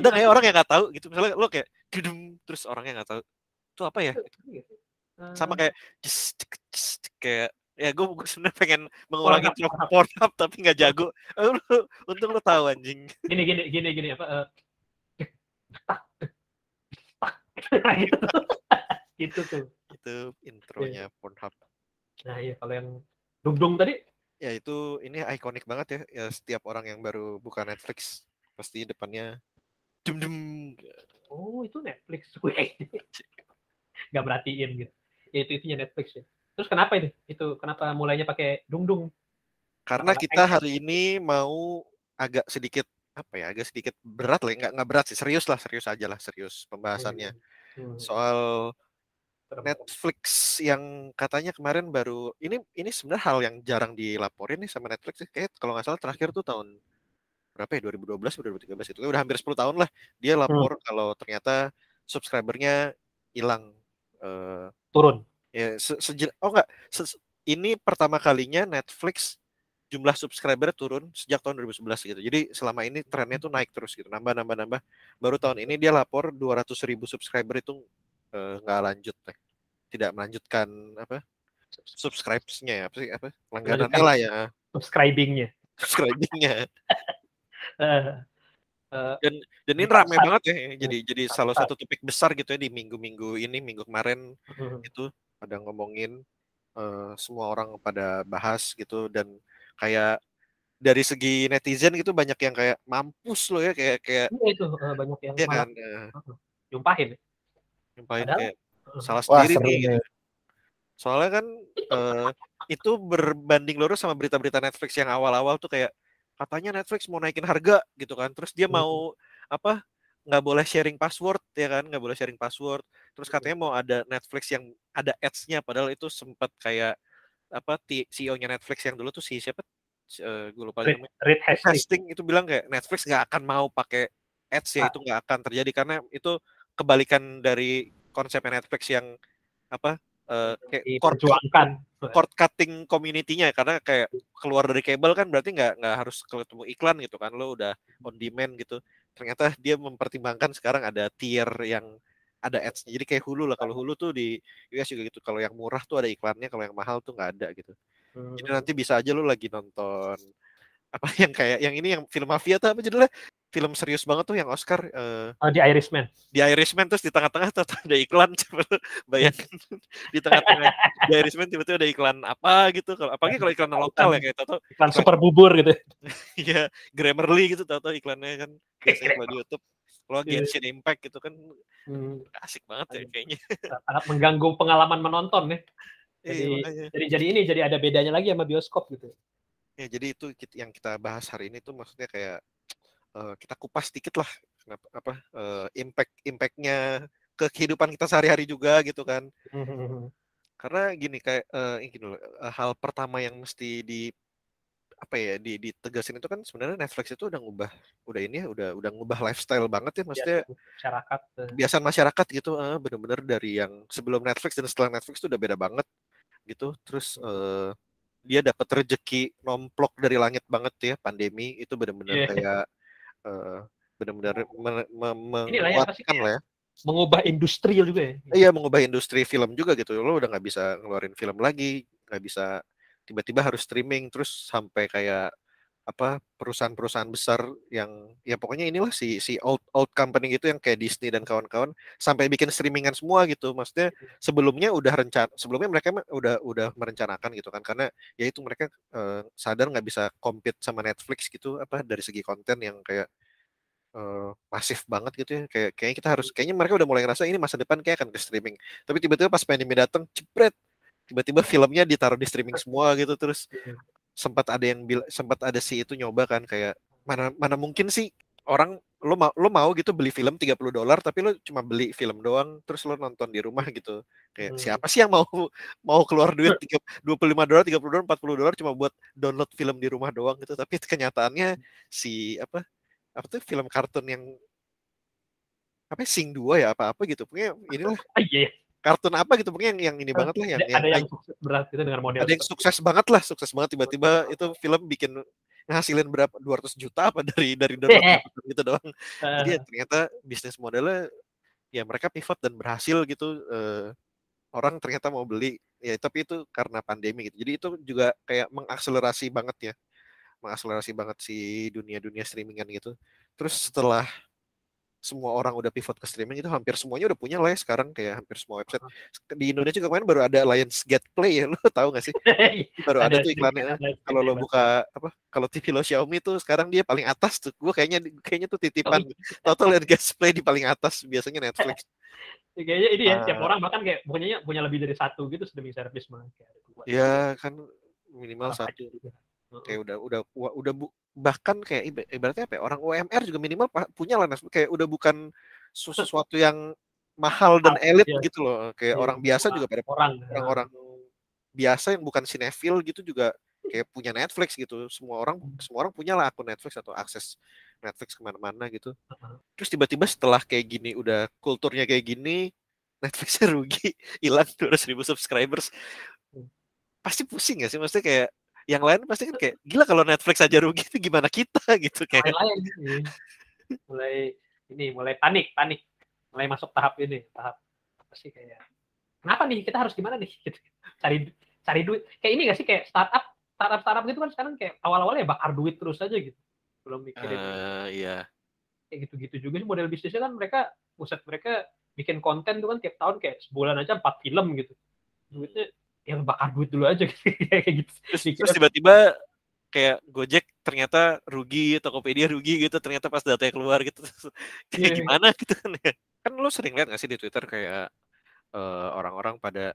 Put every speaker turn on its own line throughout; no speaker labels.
Ada kayak
tapi-
orang yang nggak tahu gitu. Misalnya lo kayak dudum terus orangnya nggak tahu. Itu apa ya? Sama
Eh,
kayak jes, cek, kayak ya gue sebenarnya pengen mengulangi intro
Pornhub.
Tapi nggak jago. Eh, Untung lo tahu anjing.
gini gini gini gini apa eh, tak, tak, nah, gitu. gitu tuh
Itu intronya Pornhub.
nah iya kalau yang dung dung tadi
Ya itu ini ikonik banget ya. Ya setiap orang yang baru buka Netflix pasti depannya dum dum.
oh itu Netflix Wih. nggak berartiin gitu ya itu itunya Netflix ya terus kenapa itu itu kenapa mulainya pakai dung dung
Karena kita hari ini mau agak sedikit apa ya agak sedikit berat lah ya. nggak nggak berat sih serius lah serius aja lah serius pembahasannya
Hmm.
soal. Netflix yang katanya kemarin baru ini ini sebenarnya hal yang jarang dilaporin nih sama Netflix sih. kayak kalau nggak salah terakhir tuh tahun berapa ya 2012 atau 2013 itu udah hampir 10 tahun lah dia lapor kalau ternyata subscribernya hilang Eh,
turun?
ya se- seje- oh enggak se- ini pertama kalinya Netflix jumlah subscriber turun sejak tahun 2011 gitu. Jadi selama ini trennya tuh naik terus gitu nambah nambah nambah baru tahun ini dia lapor 200 ribu subscriber itu eh, nggak lanjut Teh. tidak melanjutkan apa subscribesnya ya apa sih apa langganannya
Melanjutkan.
lah ya.
subscribingnya.
Subscribingnya
Eh, eh,
dan ini
Di
rame
pasar.
banget ya jadi jadi salah satu topik besar gitu ya di minggu-minggu ini minggu kemarin
hmm.
itu ada ngomongin eh, semua orang pada bahas gitu dan kayak dari segi netizen gitu banyak yang kayak mampus loh ya kayak kayak
Iya itu eh, banyak yang
ya kan eh,
nyumpahin
nyumpahin
Padahal-
kayak
eh,
salah
Wah,
sendiri nih gitu.
nih.
soalnya kan eh, itu berbanding lurus sama berita-berita Netflix yang awal-awal tuh kayak katanya Netflix mau naikin harga gitu kan. Terus dia
Hmm.
mau apa nggak boleh sharing password ya kan nggak boleh sharing password. Terus katanya mau ada Netflix yang ada ads-nya padahal itu sempat kayak apa CEO-nya Netflix yang dulu tuh si siapa? Eh, gue lupa
Reed,
namanya.
Reed Hastings.
Hastings itu bilang kayak Netflix nggak akan mau pakai ads ya
Ah.
itu nggak akan terjadi. Karena itu kebalikan dari konsepnya Netflix yang apa eh, kayak cord, cord cutting community-nya karena kayak keluar dari kabel kan berarti nggak nggak harus ketemu iklan gitu kan lo udah on demand gitu. Ternyata dia mempertimbangkan sekarang ada tier yang ada ads-nya. Jadi kayak Hulu lah kalau Hulu tuh di US juga gitu kalau yang murah tuh ada iklannya kalau yang mahal tuh nggak ada gitu.
Hmm.
jadi nanti bisa aja lu lagi nonton apa yang kayak yang ini yang film mafia tuh apa judulnya film serius banget tuh yang Oscar eh,
Oh, di Irishman.
di Irishman terus di tengah-tengah tuh ada iklan coba bayangin. Di tengah-tengah di Irishman tiba-tiba ada iklan apa gitu kalau apalagi kalau iklan lokal ya kayak tau
iklan super bubur gitu.
Ya Grammarly gitu tau iklannya kan biasanya kalau di YouTube. Kalau
Iya.
Genshin Impact gitu kan
Hmm,
asik banget ya kayaknya.
sangat mengganggu pengalaman menonton ya.
Iya,
Jadi-
makanya.
jadi jadi ini jadi ada bedanya lagi sama bioskop gitu.
Ya, jadi itu yang kita bahas hari ini tuh maksudnya kayak eh, kita kupas dikit lah kenapa apa eh, impact impactnya ke kehidupan kita sehari-hari juga gitu kan. Karena gini kayak eh, ini gini loh, hal pertama yang mesti di apa ya di ditegasin itu kan sebenarnya Netflix itu udah ngubah udah ini ya udah udah ngubah lifestyle banget ya maksudnya
masyarakat eh,
kebiasaan masyarakat gitu eh, bener-bener dari yang sebelum Netflix dan setelah Netflix itu udah beda banget gitu terus eh, dia dapat rezeki nomplok dari langit banget ya pandemi itu bener-bener
Iya.
kayak
sih,
menguatkan lah ya.
Mengubah industri juga ya?
Iya mengubah industri film juga gitu. Lo udah nggak bisa ngeluarin film lagi nggak bisa tiba-tiba harus streaming terus sampai kayak apa perusahaan-perusahaan besar yang ya pokoknya inilah si si old old company gitu yang kayak Disney dan kawan-kawan sampai bikin streamingan semua gitu. Maksudnya sebelumnya udah rencana sebelumnya mereka udah udah merencanakan gitu kan karena ya itu mereka eh, sadar nggak bisa compete sama Netflix gitu apa dari segi konten yang kayak eh, masif banget gitu ya. Kayak kayaknya kita harus kayaknya mereka udah mulai ngerasa ini masa depan kayak akan ke streaming. Tapi tiba-tiba pas pandemi datang cepret tiba-tiba filmnya ditaruh di streaming semua gitu terus sempat ada yang sempat ada si itu nyoba kan kayak mana mana mungkin sih orang lo mau lo mau gitu beli film 30 dolar tapi lo cuma beli film doang terus lo nonton di rumah gitu. Kayak
Hmm.
siapa sih yang mau mau keluar duit tiga- 25 dolar 30 dolar 40 dolar cuma buat download film di rumah doang gitu. Tapi kenyataannya si apa apa tuh film kartun yang apa Sing 2 ya apa-apa gitu. Pokoknya inilah.
Ah, iya ya.
Kartun apa gitu pokoknya yang, yang ini banget lah yang,
ada,
yang
yang sukses berat itu dengan model
ada yang sukses banget lah sukses banget tiba-tiba itu film bikin ngasilin berapa 200 juta apa dari dari download gitu doang. Jadi ya ternyata bisnis modelnya ya mereka pivot dan berhasil gitu uh, orang ternyata mau beli ya tapi itu karena pandemi gitu. Jadi itu juga kayak mengakselerasi banget ya. Mengakselerasi banget si dunia-dunia streamingan gitu. Terus setelah semua orang udah pivot ke streaming itu hampir semuanya udah punya lah ya sekarang kayak hampir semua website. Di Indonesia juga kemarin baru ada Lions Get Play ya lo tahu gak sih? Baru ada, ada tuh iklannya. kalau lo buka apa kalau TV lo Xiaomi tuh sekarang dia paling atas tuh. Gue kayaknya kayaknya tuh titipan. Total Lions Get Play di paling atas biasanya Netflix.
Ya, kayaknya ini ya uh, orang bahkan kayak punya punya lebih dari satu gitu streaming service mah.
Ya kan minimal satu kayak udah udah udah bu, bahkan kayak ibaratnya apa ya, orang UMR juga minimal punya lah kayak udah bukan sesuatu yang mahal dan elit ya. gitu loh kayak ya, orang biasa juga pada orang orang-orang biasa yang bukan sinetfil gitu juga kayak punya Netflix gitu. Semua orang hmm. semua orang punya lah akun Netflix atau akses Netflix ke mana-mana gitu. Terus tiba-tiba setelah kayak gini udah kulturnya kayak gini Netflixnya rugi hilang 200 ribu subscribers. Hmm. pasti pusing gak sih? Maksudnya kayak yang lain pasti kan kayak gila kalau Netflix aja rugi itu gimana kita? Gitu kayak
mulai, mulai ini mulai panik panik. Mulai masuk tahap ini tahap apa sih kayak kenapa nih? Kita harus gimana nih? Gitu. cari cari duit. Kayak ini gak sih? Kayak startup startup startup gitu kan sekarang kayak awal-awalnya bakar duit terus aja gitu. Belum mikirin
uh, iya.
Kayak gitu-gitu juga sih model bisnisnya kan mereka pusat mereka bikin konten tuh kan tiap tahun kayak sebulan aja empat film gitu. Duitnya yang bakar duit dulu aja kayak gitu.
Terus, terus tiba-tiba kayak Gojek ternyata rugi, Tokopedia rugi gitu, ternyata pas datanya keluar gitu. kayak yeah. gimana gitu kan ya. Kan lu sering lihat gak sih di Twitter kayak uh, orang-orang pada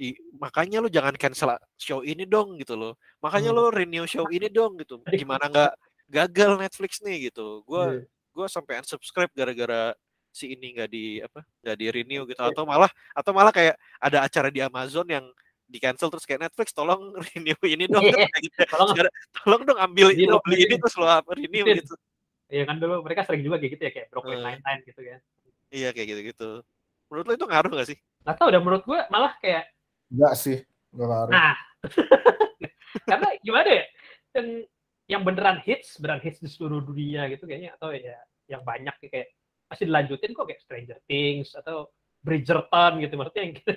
I, makanya lu jangan cancel show ini dong gitu loh. Makanya hmm. lu renew show ini dong gitu. Gimana nggak gagal Netflix nih gitu. Gua yeah. gua sampai unsubscribe gara-gara si ini nggak di apa nggak di renew gitu atau malah atau malah kayak ada acara di Amazon yang di cancel terus kayak Netflix tolong renew ini dong yeah. gitu. tolong, tolong dong ambil ini, beli ini terus lo renew Mungkin. gitu
Iya kan dulu mereka sering juga kayak gitu ya kayak Brooklyn uh, Nine-Nine gitu kan.
Iya kayak gitu-gitu. Menurut lo itu ngaruh gak sih?
Gak tau udah menurut gue malah kayak
Enggak sih, enggak ngaruh.
Nah. Karena gimana ya? Yang yang beneran hits, beneran hits di seluruh dunia gitu kayaknya atau ya yang banyak kayak masih dilanjutin kok kayak Stranger Things atau Bridgerton gitu maksudnya yang gitu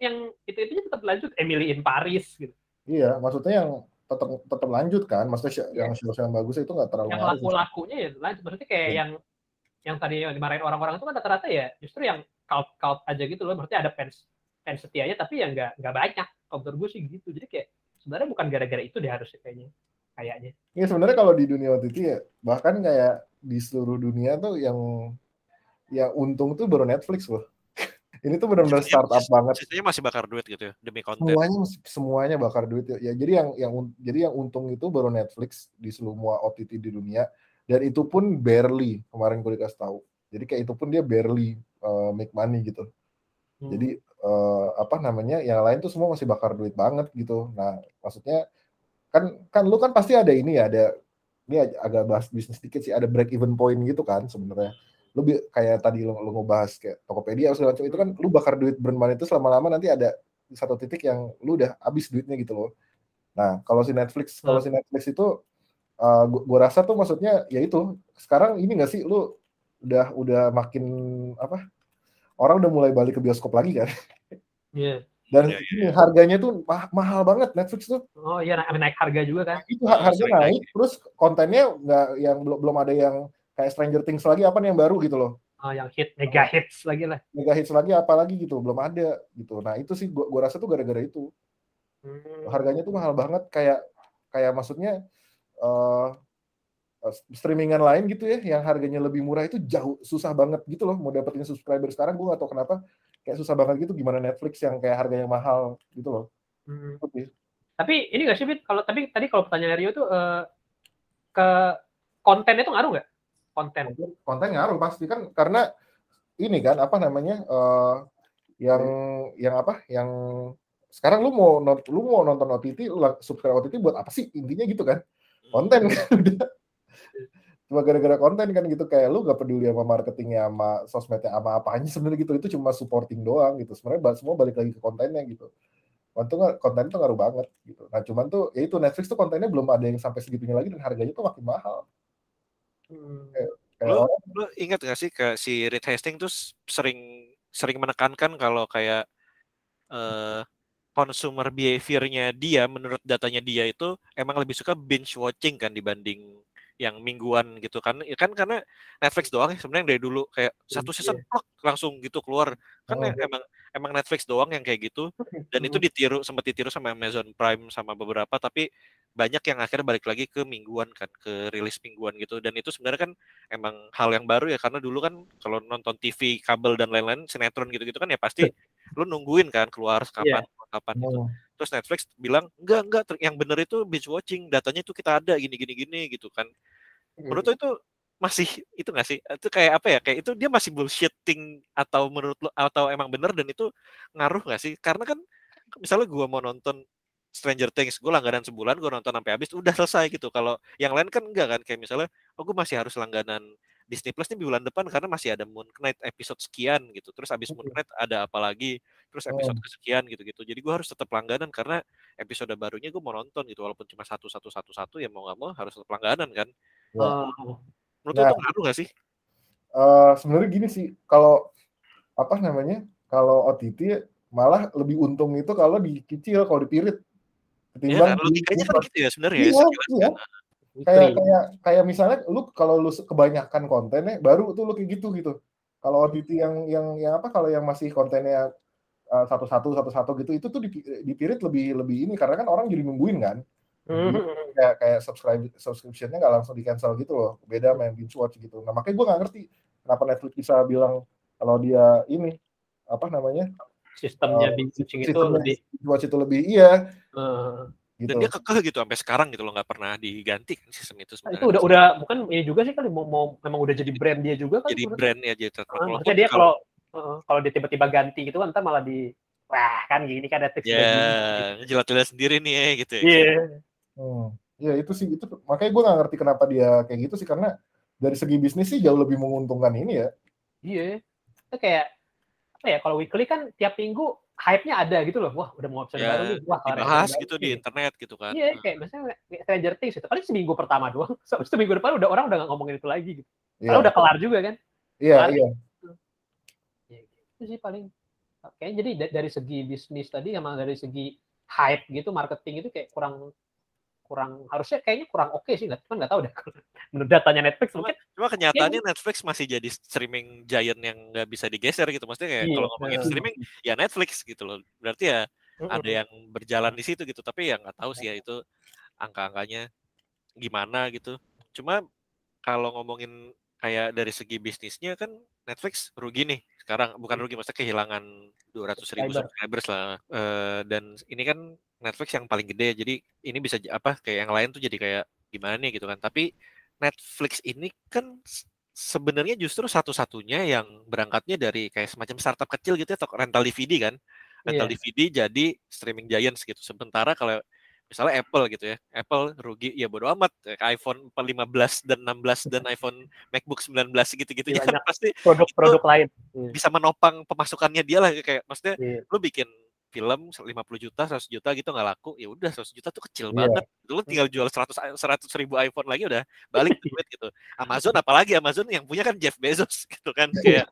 yang itu itu tetap lanjut. Emily in Paris gitu.
Iya maksudnya yang tetap tetap lanjut kan? Maksudnya yeah. yang show yang bagus itu nggak terlalu
yang laku lakunya ya lanjut. Maksudnya kayak yeah. yang yang tadi yang dimarahin orang-orang itu kan rata-rata ya justru yang cult cult aja gitu loh. Berarti ada fans fans setianya tapi yang nggak nggak banyak. Kalau menurut gue sih gitu. Jadi kayak sebenarnya bukan gara-gara itu deh harusnya kayaknya kayaknya.
Iya sebenarnya kalau di dunia OTT ya bahkan kayak di seluruh dunia tuh yang yang untung tuh baru Netflix loh ini tuh benar-benar startup banget.
Sisanya masih bakar duit gitu ya demi konten.
Semuanya semuanya bakar duit ya. ya. Jadi yang yang jadi yang untung itu baru Netflix di semua OTT di dunia dan itu pun barely kemarin gue dikasih tahu. Jadi kayak itu pun dia barely uh, make money gitu. Hmm. Jadi uh, apa namanya? Yang lain tuh semua masih bakar duit banget gitu. Nah, maksudnya kan kan lu kan pasti ada ini ya, ada ini agak bahas bisnis dikit sih, ada break even point gitu kan sebenarnya lu kayak tadi lu, lu ngebahas kayak Tokopedia segala macam itu kan lu bakar duit bermain itu selama-lama nanti ada satu titik yang lu udah habis duitnya gitu loh. Nah, kalau si Netflix, kalau si hmm. Netflix itu uh, gua, gua rasa tuh maksudnya ya itu sekarang ini gak sih lu udah udah makin apa? Orang udah mulai balik ke bioskop lagi kan.
Iya. Yeah.
Dan yeah, yeah. Iya. harganya tuh ma mahal banget Netflix tuh.
Oh iya naik, naik harga juga kan.
Nah, itu harga naik, naik, terus kontennya nggak yang belum belum ada yang kayak Stranger Things lagi apa nih yang baru gitu loh?
Oh yang hit mega hits lagi lah.
Mega hits lagi apa lagi gitu belum ada gitu. Nah itu sih gua, gua rasa tuh gara-gara itu. Hmm. harganya tuh mahal banget kayak kayak maksudnya uh, streamingan lain gitu ya yang harganya lebih murah itu jauh susah banget gitu loh mau dapetin subscriber. Sekarang gue gak tau kenapa kayak susah banget gitu gimana Netflix yang kayak harganya mahal gitu loh.
Hmm. tapi ini gak sih Fit kalau tapi tadi kalau pertanyaan Rio tuh uh, ke konten itu ngaruh nggak konten.
Konten ngaruh pasti kan karena ini kan apa namanya uh, yang yang apa yang sekarang lu mau lu mau nonton OTT lu subscribe OTT buat apa sih? Intinya gitu kan. Konten kan udah. Cuma gara-gara konten kan gitu kayak lu gak peduli sama marketingnya sama sosmednya sama apa aja sebenarnya gitu. Itu cuma supporting doang gitu. Sebenarnya semua balik lagi ke kontennya gitu. Nggak konten itu ngaruh banget gitu. Nah cuman tuh ya itu Netflix tuh kontennya belum ada yang sampai segitunya lagi dan harganya tuh makin mahal.
Hmm.
Lu,
orang
lu ingat gak sih ke si Reed Hastings tuh sering sering menekankan kalau kayak eh consumer behavior-nya dia menurut datanya dia itu emang lebih suka binge watching kan dibanding yang mingguan gitu kan. Ya kan karena Netflix doang ya sebenarnya dari dulu. Kayak satu season plak, langsung gitu keluar. Kan
Oh.
emang emang Netflix doang yang kayak gitu. Dan itu ditiru sempat ditiru sama Amazon Prime sama beberapa tapi banyak yang akhirnya balik lagi ke mingguan kan ke rilis mingguan gitu. Dan itu sebenarnya kan emang hal yang baru ya karena dulu kan kalau nonton TV kabel dan lain-lain sinetron gitu-gitu kan ya pasti lu nungguin kan keluar kapan kapan gitu. Terus Netflix bilang enggak enggak yang bener itu binge watching datanya itu kita ada gini gini gini gitu kan. Menurut lo itu masih itu nggak sih? Itu kayak apa ya? Kayak itu dia masih bullshitting atau menurut lo atau emang bener dan itu ngaruh nggak sih? Karena kan misalnya gua mau nonton Stranger Things gue langganan sebulan gue nonton sampai habis udah selesai gitu. Kalau yang lain kan enggak kan kayak misalnya oh gue masih harus langganan Disney Plus nih bulan depan karena masih ada Moon Knight episode sekian gitu. Terus habis Moon Knight ada apa lagi terus episode kesekian gitu-gitu. Jadi gue harus tetap langganan karena episode barunya gue mau nonton gitu walaupun cuma satu satu satu satu ya mau nggak mau harus tetap langganan kan.
Oh.
menurut
Nah.
itu ngaruh gak sih?
Eh, sebenarnya gini sih kalau apa namanya kalau OTT malah lebih untung itu kalau dicicil kalau dipirit ketimbang
kan logikanya kan gitu ya sebenarnya ya,
Iya,
sekilas
iya.
kan.
kayak kayak kayak misalnya lu kalau lu kebanyakan kontennya baru tuh lu kayak gitu gitu kalau OTT yang yang yang apa kalau yang masih kontennya uh, satu-satu satu-satu gitu itu tuh dipi- dipirit lebih lebih ini karena kan orang jadi nungguin kan
Hmm.
kayak kayak subscribe subscriptionnya nggak langsung di cancel gitu loh beda sama yang binge watch gitu nah makanya gue nggak ngerti kenapa Netflix bisa bilang kalau dia ini apa namanya
Sistemnya binge watching itu
sistemnya
lebih
watch itu lebih iya
eh,
gitu
dan dia kekeh gitu sampai sekarang gitu loh nggak pernah diganti kan sistem itu
Nah,
sebenarnya
itu udah udah bukan ini juga sih kali mau, mau memang udah jadi brand dia juga kan
jadi brand ya jadi Walaupun
maksudnya dia kalau eh, kalau dia tiba-tiba ganti gitu kan ntar malah di wah kan gini kan udah gini.
ya jelas-jelas sendiri nih ya gitu ya
Iya.
Hmm. Ya itu sih itu makanya gue nggak ngerti kenapa dia kayak gitu sih karena dari segi bisnis sih jauh lebih menguntungkan ini ya.
Iya. Itu kayak apa ya kalau weekly kan tiap minggu hype-nya ada gitu loh. Wah, udah mau episode
Ya,
baru nih. Wah,
dibahas gitu
baru
di internet gitu kan
Iya, kayak misalnya kayak Stranger Things itu. Paling seminggu pertama doang. Habis itu minggu depan udah orang udah nggak ngomongin itu lagi gitu.
Iya,
Karena udah kelar juga kan.
iya,
kelar.
iya.
Ya, itu sih paling Kayaknya jadi da- dari segi bisnis tadi sama dari segi hype gitu marketing itu kayak kurang kurang harusnya kayaknya kurang oke sih nggak kan nggak tahu deh menurut datanya Netflix
Cuma,
mungkin
cuma kenyataannya Netflix masih jadi streaming giant yang nggak bisa digeser gitu. Maksudnya kayak
Iya,
kalau ngomongin
benar.
streaming ya Netflix gitu loh. Berarti ya
Mm-mm.
ada yang berjalan di situ gitu. Tapi ya nggak tahu sih ya itu angka-angkanya gimana gitu. Cuma kalau ngomongin kayak dari segi bisnisnya kan Netflix rugi nih sekarang bukan rugi maksudnya kehilangan 200 ribu
Subscriber.
subscribers lah Eh, dan ini kan Netflix yang paling gede jadi ini bisa apa kayak yang lain tuh jadi kayak gimana nih gitu kan. Tapi Netflix ini kan sebenarnya justru satu-satunya yang berangkatnya dari kayak semacam startup kecil gitu ya atau rental DVD kan. Rental
Iya.
DVD jadi streaming giants gitu. Sementara kalau misalnya Apple gitu ya Apple rugi ya bodo amat iPhone 15 dan 16 dan iPhone MacBook 19 gitu-gitu
Iya,
ya kan pasti
produk-produk lain.
Bisa menopang pemasukannya dia lah kayak maksudnya
Iya.
lu bikin film 50 juta 100 juta gitu nggak laku ya udah 100 juta tuh kecil
Iya.
banget lu tinggal jual 100 i- 100 ribu iPhone lagi udah balik duit gitu Amazon apalagi Amazon yang punya kan Jeff Bezos gitu kan kayak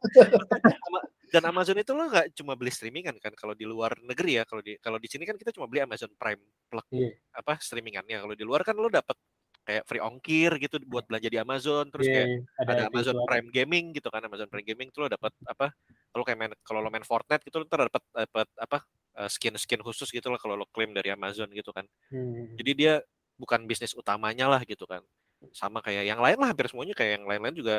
dan Amazon itu lo nggak cuma beli streamingan kan kalau di luar negeri ya kalau di kalau di sini kan kita cuma beli Amazon Prime plug
Iya.
apa streamingannya kalau di luar kan lo dapat kayak free ongkir gitu buat belanja di Amazon terus
Iya,
kayak
iya.
ada
itu
Amazon
juga.
Prime Gaming gitu kan Amazon Prime Gaming tuh lo dapat apa kalau kayak main kalau lo main Fortnite gitu lo ntar dapat dapat apa skin skin khusus gitu lah kalau lo klaim dari Amazon gitu kan.
Hmm.
jadi dia bukan bisnis utamanya lah gitu kan. Sama kayak yang lain lah hampir semuanya kayak yang lain-lain juga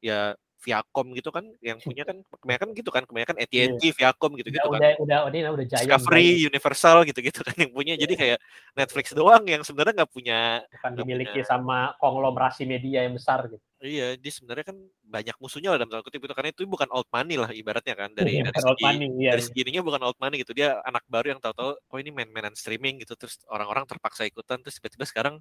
ya Viacom gitu kan yang punya kan kebanyakan gitu kan kebanyakan AT&T Viacom gitu gitu
udah,
kan.
udah udah udah udah giant
Discovery
giant.
Universal gitu-gitu kan yang punya. Jadi kayak Netflix doang yang sebenarnya nggak punya
bukan dimiliki
punya-
sama konglomerasi media yang besar gitu
Iya, dia sebenarnya kan banyak musuhnya lah dalam tanda kutip itu karena itu bukan old money lah ibaratnya kan dari dari
Bukan old
segi
money, iya,
dari
iya.
segininya bukan old money gitu dia anak baru yang tahu-tahu oh ini main-mainan streaming gitu terus orang-orang terpaksa ikutan terus tiba-tiba sekarang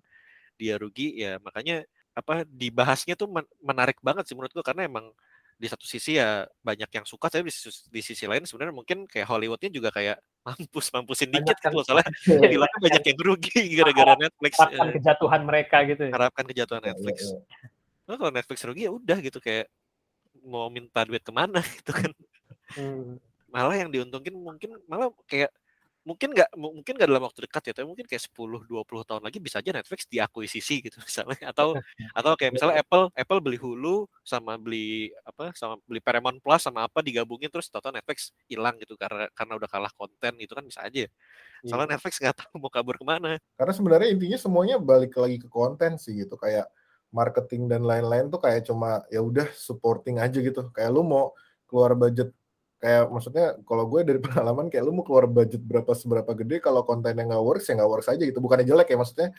dia rugi ya makanya apa dibahasnya tuh men- menarik banget sih menurut gua karena emang di satu sisi ya banyak yang suka tapi di sisi, di sisi lain sebenarnya mungkin kayak Hollywoodnya juga kayak mampus mampusin
Banyak
dikit
kan.
gitu soalnya
Iya.
bilangnya banyak yang rugi gara-gara Netflix
Harapkan
eh,
kejatuhan mereka gitu ya.
harapkan kejatuhan
Iya, iya,
Netflix
iya.
Nah, kalau Netflix rugi ya udah gitu kayak mau minta duit ke mana gitu kan.
Hmm.
malah yang diuntungin mungkin malah kayak mungkin nggak mu- mungkin nggak dalam waktu dekat ya tapi mungkin kayak 10 20 tahun lagi bisa aja Netflix diakuisisi gitu misalnya. Atau atau kayak misalnya Apple Apple beli Hulu sama beli apa sama beli Paramount Plus sama apa digabungin terus tahu Netflix hilang gitu karena karena udah kalah konten itu kan bisa aja. Soalnya Netflix nggak tahu mau kabur ke mana.
Karena sebenarnya intinya semuanya balik lagi ke konten sih gitu kayak marketing dan lain-lain tuh kayak cuma ya udah supporting aja gitu. Kayak lu mau keluar budget kayak maksudnya kalau gue dari pengalaman kayak lu mau keluar budget berapa seberapa gede kalau kontennya nggak works ya nggak works aja gitu. Bukannya jelek ya maksudnya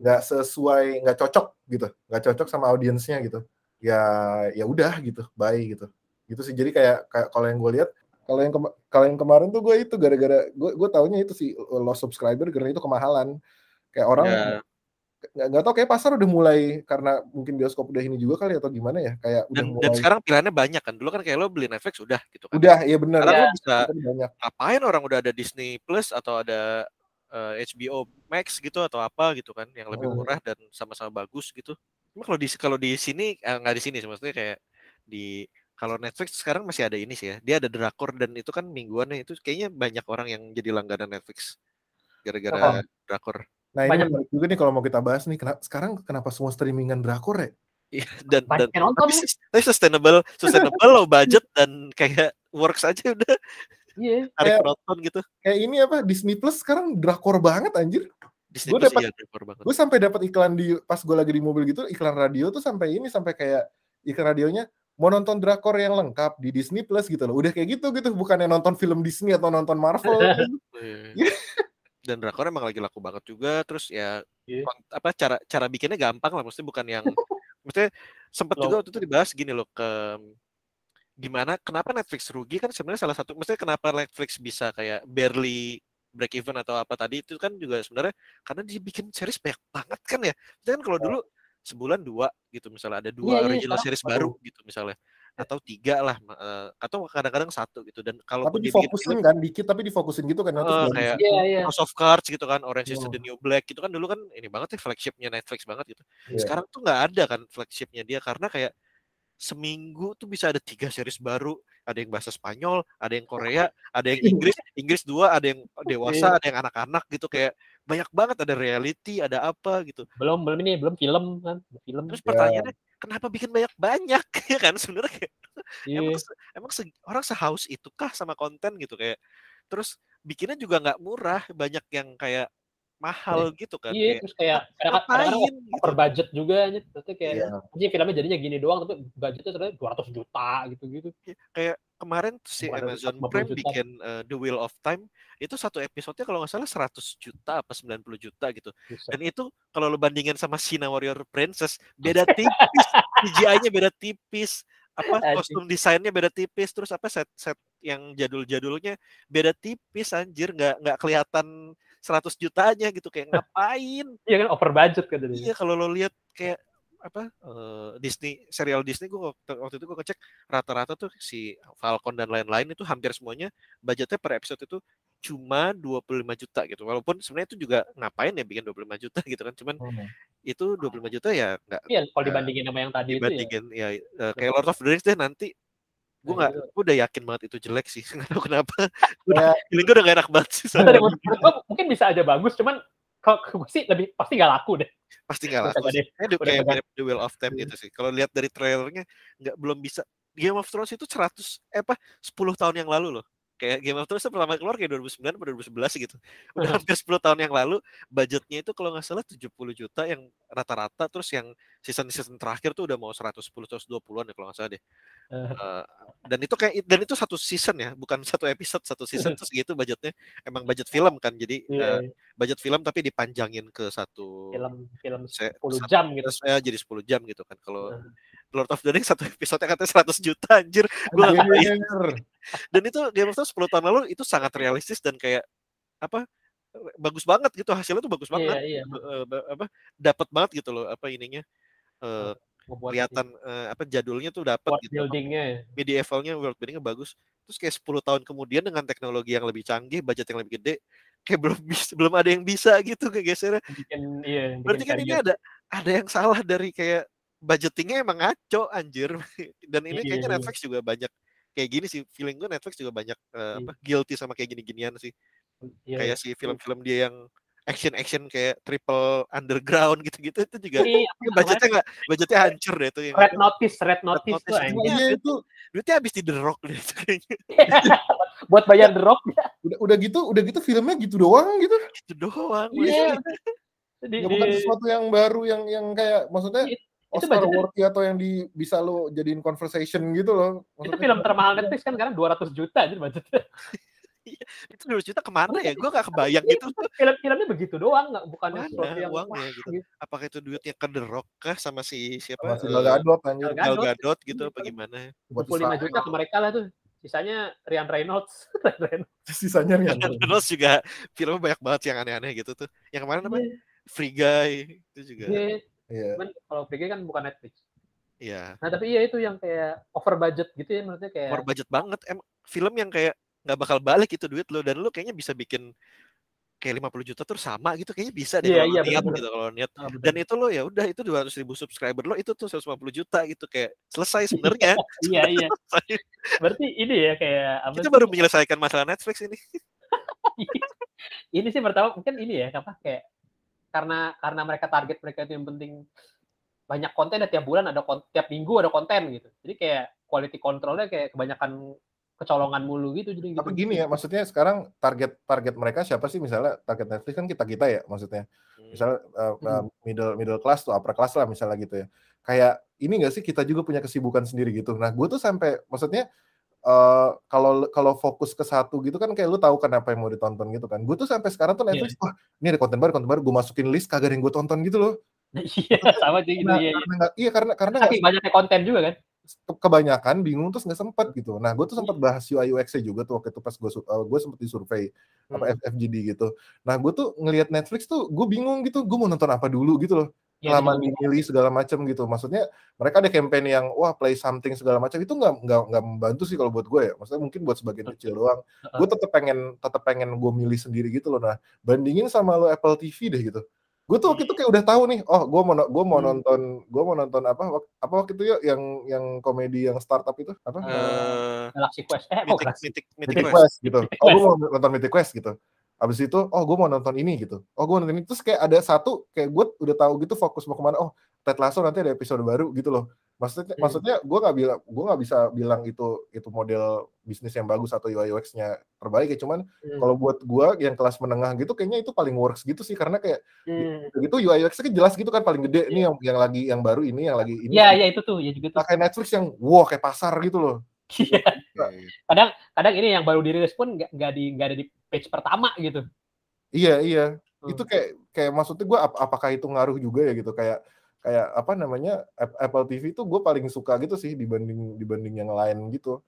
nggak sesuai nggak cocok gitu. Nggak cocok sama audiensnya gitu. Ya ya udah gitu bye gitu. Gitu sih. Jadi kayak kayak kalau yang gue lihat kalau yang kalau yang kemarin tuh gue itu gara-gara gue gue taunya itu sih lost subscriber karena itu kemahalan. Kayak orang
Ya,
nggak nggak tahu kayak pasar udah mulai karena mungkin bioskop udah ini juga kali atau gimana ya kayak udah
dan
mulai
dan sekarang pilihannya banyak kan dulu kan kayak lo beli Netflix udah gitu kan
udah ya benar
sekarang
Ya.
lo bisa
Udah banyak
ngapain orang udah ada Disney Plus atau ada eh, HBO Max gitu atau apa gitu kan yang lebih murah dan sama-sama bagus gitu. Cuma kalau di kalau di sini eh, nggak di sini sih maksudnya kayak di kalau Netflix sekarang masih ada ini sih ya. Dia ada drakor dan itu kan mingguannya itu kayaknya banyak orang yang jadi langganan Netflix gara-gara drakor.
Nah ini
Banyak.
menarik juga nih kalau mau kita bahas nih kenapa sekarang kenapa semua streamingan drakor ya
Iya dan dan
Banyak yang nonton
tapi, sustainable sustainable low budget dan kayak works aja udah
Iya.
tarik
Kayak-
penonton gitu.
kayak ini apa Disney Plus sekarang drakor banget anjir
Disney
Gua
Plus
dapat-
iya drakor banget.
gue sampai dapat iklan di pas gue lagi di mobil gitu iklan radio tuh sampai ini sampai kayak iklan radionya mau nonton drakor yang lengkap di Disney Plus gitu loh udah kayak gitu gitu bukannya nonton film Disney atau nonton Marvel
Iya. Dan drakor emang lagi laku banget juga. Terus ya
Iya.
kont- apa cara cara bikinnya gampang lah. Maksudnya bukan yang maksudnya sempat juga waktu itu dibahas gini loh ke gimana kenapa Netflix rugi kan sebenarnya salah satu maksudnya kenapa Netflix bisa kayak barely break even atau apa tadi itu kan juga sebenarnya karena dia bikin series banyak banget kan ya. Kan kalau dulu sebulan dua gitu misalnya ada dua
Iya, iya,
original
sekarang
series
baru
gitu misalnya atau tiga lah eh, atau kadang-kadang satu gitu dan kalau
tapi difokusin kan dikit tapi difokusin gitu kan bagus.
kayak
Iya, iya.
House of Cards gitu kan, Orange is the
Hmm.
New Black gitu kan dulu kan ini banget ya flagshipnya Netflix banget gitu.
Iya.
Sekarang tuh nggak ada kan flagshipnya dia karena kayak seminggu tuh bisa ada tiga series baru, ada yang bahasa Spanyol, ada yang Korea, ada yang Inggris, Inggris dua, ada yang dewasa, ada yang anak-anak gitu kayak banyak banget ada reality, ada apa gitu.
Belum belum ini belum film kan. Film.
Terus
Ya.
pertanyaannya kenapa bikin banyak-banyak ya kan sebenarnya kayak
Iya.
emang se- emang se- orang sehaus itukah sama konten gitu kayak terus bikinnya juga nggak murah banyak yang kayak mahal gitu kan
Iya,
kayak
terus kayak kadang-kadang
gitu
over budget juga aja. Berarti kayak
Iya.
anjing filmnya jadinya gini doang tapi budgetnya ternyata 200 juta gitu-gitu.
kayak kemarin tuh si
Kemarin
Amazon
50
Prime
juta.
bikin uh, The Wheel of Time itu satu episodenya kalau nggak salah 100 juta apa 90 juta gitu
Buset.
dan itu kalau lo bandingin sama Sina Warrior Princess beda tipis CGI-nya beda tipis apa kostum desainnya beda tipis terus apa set set yang jadul-jadulnya beda tipis anjir nggak nggak kelihatan 100 jutanya gitu kayak ngapain
Iya kan over budget kan
iya kalau lo lihat kayak apa eh, Disney serial Disney gue waktu, waktu itu gue ngecek rata-rata tuh si Falcon dan lain-lain itu hampir semuanya budgetnya per episode itu cuma 25 juta gitu walaupun sebenarnya itu juga ngapain ya bikin 25 juta gitu kan cuman
Hmm.
itu 25 juta ya nggak
Iya, kalau dibandingin sama yang tadi itu ya.
dibandingin ya, eh, kayak Lord of the Rings deh nanti gue
Nah,
nggak
itu.
gue udah yakin banget itu jelek sih nggak tahu kenapa feeling gue udah gak enak banget sih soalnya.
mungkin bisa aja bagus, cuman kalau gue sih lebih pasti nggak laku deh.
pasti nggak laku sih. Kayak,
udah
kayak mirip The Wheel of Time
Iya.
gitu sih kalau lihat dari trailernya nggak belum bisa Game of Thrones itu 100 eh apa 10 tahun yang lalu loh kayak Game of Thrones tuh pertama keluar kayak 2009 atau 2011 gitu udah hampir 10 tahun yang lalu budgetnya itu kalau nggak salah 70 juta yang rata-rata terus yang season-season terakhir tuh udah mau 110 120-an ya kalau nggak salah deh
Eh.
Eh, dan itu kayak dan itu satu season ya bukan satu episode satu season terus gitu budgetnya emang budget film kan jadi
Iya,
eh, budget film tapi dipanjangin ke satu
film film
se-
10
satu-
jam gitu.
ya jadi 10 jam gitu kan kalau
Nah.
Lord of the Rings satu episode katanya 100 juta anjir gue dan itu Game of Thrones 10 tahun lalu itu sangat realistis dan kayak apa bagus banget gitu hasilnya tuh bagus banget
Iya, iya.
Apa dapat banget gitu loh apa ininya eh
ngebuat
kelihatan eh, apa jadulnya tuh dapat gitu.
buildingnya.
Medievalnya world buildingnya bagus. Terus kayak 10 tahun kemudian dengan teknologi yang lebih canggih, budget yang lebih gede, kayak belum bisa, belum ada yang bisa gitu kegesernya.
Bikin iya. bikin
Berarti kan ini ada ada yang salah dari kayak budgetingnya emang ngaco anjir. Dan ini
Iya,
kayaknya
iya.
Netflix juga banyak kayak gini sih. Feeling gue Netflix juga banyak
Iya.
apa guilty sama kayak gini-ginian sih.
Iya,
kayak
iya.
si film-film dia yang action-action kayak triple underground gitu-gitu itu juga
Ini
budgetnya nggak budgetnya hancur deh tuh yang
Red Notice, Red Notice,
Notice
tuh
itu.
Iya itu
duitnya habis di The Rock deh itu kayaknya
buat bayar The Rock
udah udah gitu udah gitu filmnya gitu doang gitu.
itu doang
Iya. Di,
Nggak
di,
bukan sesuatu yang baru yang yang kayak maksudnya
Itu
Oscar
budgetnya-
worthy atau yang di bisa lo jadiin conversation gitu loh.
itu
Maksudnya
film termahal Netflix kan sekarang 200 juta jadi budgetnya.
itu 200 juta ke mana ya gue gak kebayang gitu
Film-filmnya begitu doang, nggak bukan
Mana
sesuatu yang
uangnya
wah,
gitu?
gitu.
apakah itu duitnya ke The Rock kah sama si siapa
sama si Gal Gadot anjir.
Gal
Gal
Gadot.
Gitu apa
Iya.
gimana
25 juta ke mereka lah tuh. Sisanya Ryan Reynolds. Ryan Reynolds.
Sisanya
terus juga filmnya banyak banget yang aneh-aneh gitu tuh yang kemarin apa
Iya.
Free Guy itu juga
Iya.
Iya.
Cuman kalau PG kan bukan Netflix.
Iya
Nah tapi iya itu yang kayak over budget gitu ya maksudnya kayak
over budget banget em film yang kayak nggak bakal balik itu duit lo dan lo kayaknya bisa bikin kayak 50 juta terus sama gitu kayaknya bisa deh
Iya,
kalau
iya,
niat
bener-bener.
gitu kalau niat
betul.
dan itu lo ya udah itu 200 ribu subscriber lo itu tuh 150 juta gitu kayak selesai sebenarnya
iya iya. Berarti ini ya kayak apa
kita baru menyelesaikan masalah Netflix ini
ini sih pertama mungkin ini ya apa kayak karena karena mereka target mereka itu yang penting banyak konten dan tiap bulan ada tiap minggu ada konten gitu. Jadi kayak quality controlnya kayak kebanyakan kecolongan mulu gitu jadi gitu.
Tapi gini ya, maksudnya sekarang target target mereka siapa sih? Misalnya target Netflix kan kita kita ya, maksudnya. Misalnya uh, uh, middle middle class tuh upper class lah misalnya gitu ya. Kayak ini nggak sih kita juga punya kesibukan sendiri gitu. Nah, gue tuh sampai maksudnya eh, kalau kalau fokus ke satu gitu kan kayak lu tahu kan apa yang mau ditonton gitu kan. Gue tuh sampai sekarang tuh Netflix, wah ini ada konten baru, konten baru, gue masukin list kagak ada yang gue tonton gitu loh.
Iya sama sih gitu
Karena,
ya.
karena iya karena karena
Saking banyaknya konten juga kan.
ke- kebanyakan bingung terus nggak sempet gitu. Nah, gue tuh sempat bahas UI UX-nya juga tuh waktu itu pas gue gue sempet disurvey apa
Hmm.
FFGD gitu. Nah, gue tuh ngelihat Netflix tuh gue bingung gitu, gue mau nonton apa dulu gitu loh.
Ya,
Lama
gitu.
milih segala macam gitu. Maksudnya mereka ada campaign yang wah play something segala macam itu nggak nggak nggak membantu sih kalau buat gue ya. Maksudnya mungkin buat sebagian kecil doang. Gue tetap pengen tetap pengen gue milih sendiri gitu loh. Nah, bandingin sama lo Apple TV deh gitu. Gue tuh waktu itu kayak udah tahu nih, oh gue mau gue mau
Hmm.
nonton gue mau nonton apa apa waktu itu ya yang yang komedi yang startup itu apa?
Eh,
Galaxy Quest. Eh,
Mythic,
Galaxy?
Mythic, Mythic
Mythic
Quest.
Quest gitu.
Mythic
Oh, gue mau nonton Mythic Quest gitu. Abis itu, oh gue mau nonton ini gitu. Oh gue nonton ini. Terus kayak ada satu, kayak gue udah tahu gitu fokus mau ke mana. Oh Ted Lasso nanti ada episode baru gitu loh. Maksudnya,
Hmm.
maksudnya gue nggak bilang, gue nggak bisa bilang itu itu model bisnis yang bagus atau UI UX-nya terbaik ya. Cuman
Hmm.
kalau buat gue yang kelas menengah gitu, kayaknya itu paling works gitu sih. Karena kayak
Hmm.
gitu UI UX-nya kan jelas gitu kan paling gede. Ini yang yang lagi yang baru ini, yang lagi ini.
Iya, iya itu tuh, ya juga tuh.
Nah, kayak Netflix yang wow kayak pasar gitu loh.
Iya.
Oke.
Kadang kadang ini yang baru dirilis pun nggak di nggak ada di page pertama gitu.
Iya iya.
Hmm.
Itu kayak kayak maksudnya gue apakah itu ngaruh juga ya gitu kayak kayak apa namanya Ap- Apple TV itu gue paling suka gitu sih dibanding dibanding yang lain gitu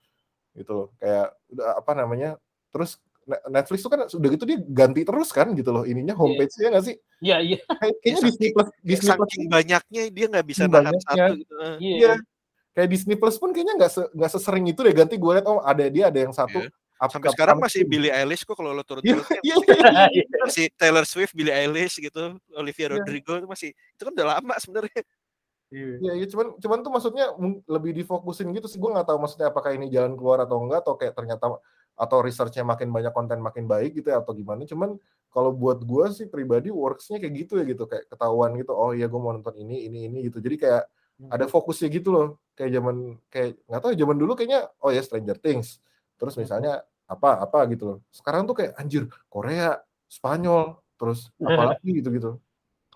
gitu loh kayak udah apa namanya terus Ne- Netflix tuh kan sudah gitu dia ganti terus kan gitu loh ininya homepage-nya nggak sih
Iya, iya.
kayak, kayaknya Disney Plus Disney Plus
Saking banyaknya dia nggak bisa nahan satu gitu. eh.
Iya.
Iya. Kayak Disney Plus pun kayaknya nggak se, nggak sesering itu deh ganti gue liat oh ada dia ada yang satu up-
Sampai
up-
sekarang
up-
masih Billie Eilish kok kalau lo turun
Iya,
turun
iya, iya.
Iya.
masih Taylor Swift, Billie Eilish gitu, Olivia. Rodrigo itu masih itu kan udah lama sebenarnya.
Iya, iya, cuman cuman tuh maksudnya lebih difokusin gitu sih. Gue nggak tahu maksudnya apakah ini jalan keluar atau enggak atau kayak ternyata atau researchnya makin banyak konten makin baik gitu ya atau gimana. Cuman kalau buat gue sih pribadi worksnya kayak gitu ya gitu kayak ketahuan gitu. Oh iya gue mau nonton ini ini ini gitu. Jadi kayak ada fokusnya gitu loh. Kayak zaman kayak nggak tahu zaman dulu kayaknya oh ya Stranger Things. Terus misalnya apa apa gitu loh. Sekarang tuh kayak anjir Korea, Spanyol, terus apalagi gitu gitu.